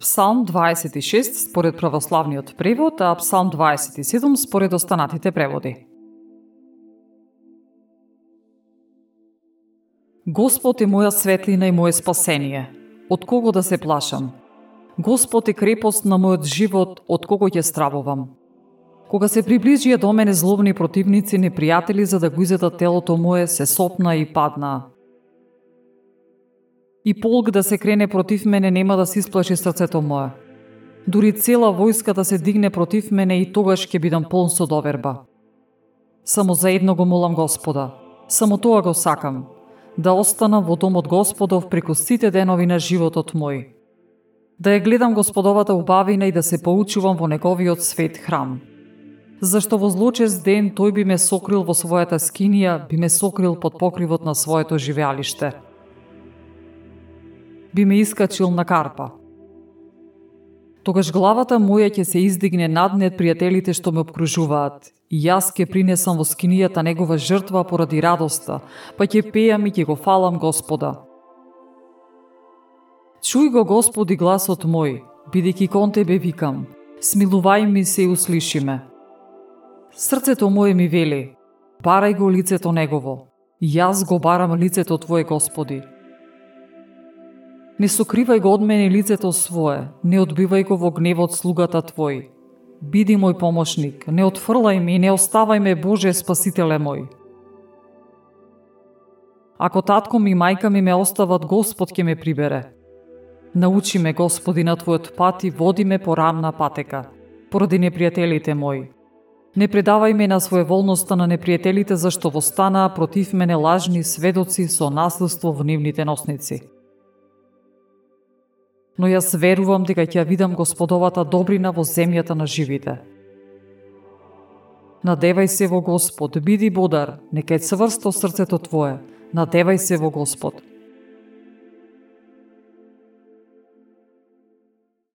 Псалм 26 според православниот превод, а Псалм 27 според останатите преводи. Господ е моја светлина и моје спасение. Од кого да се плашам? Господ е крепост на мојот живот, од кого ќе стравувам. Кога се приближија до мене злобни противници, непријатели за да го изедат телото мое, се сопна и падна. И полк да се крене против мене нема да се исплаши срцето мое. Дури цела војска да се дигне против мене и тогаш ќе бидам полн со доверба. Само за едно го молам Господа. Само тоа го сакам. Да останам во домот Господов преку сите денови на животот мој. Да ја гледам Господовата убавина и да се поучувам во неговиот свет храм зашто во злочест ден тој би ме сокрил во својата скинија, би ме сокрил под покривот на своето живеалиште. Би ме искачил на карпа. Тогаш главата моја ќе се издигне над нед пријателите што ме обкружуваат, и јас ќе принесам во скинијата негова жртва поради радоста, па ќе пејам и ќе го фалам Господа. Чуј го Господи гласот мој, бидејќи кон Тебе викам, смилувај ми се и услиши ме. Срцето мое ми вели, барај го лицето негово. Јас го барам лицето Твое, Господи. Не сокривај го од мене лицето свое, не одбивај го во гневот слугата Твој. Биди мој помошник, не отфрлај ми и не оставај ме, Боже, Спасителе мој. Ако татко ми и мајка ми ме остават, Господ ќе ме прибере. Научи ме, Господи, на Твојот пат и води ме по рамна патека, поради непријателите мои Не предавај ме на своеволноста на непријателите зашто востанаа против мене лажни сведоци со наследство во нивните носници. Но јас верувам дека ќе видам Господовата добрина во земјата на живите. Надевај се во Господ, биди бодар, нека е цврсто срцето Твое, надевај се во Господ.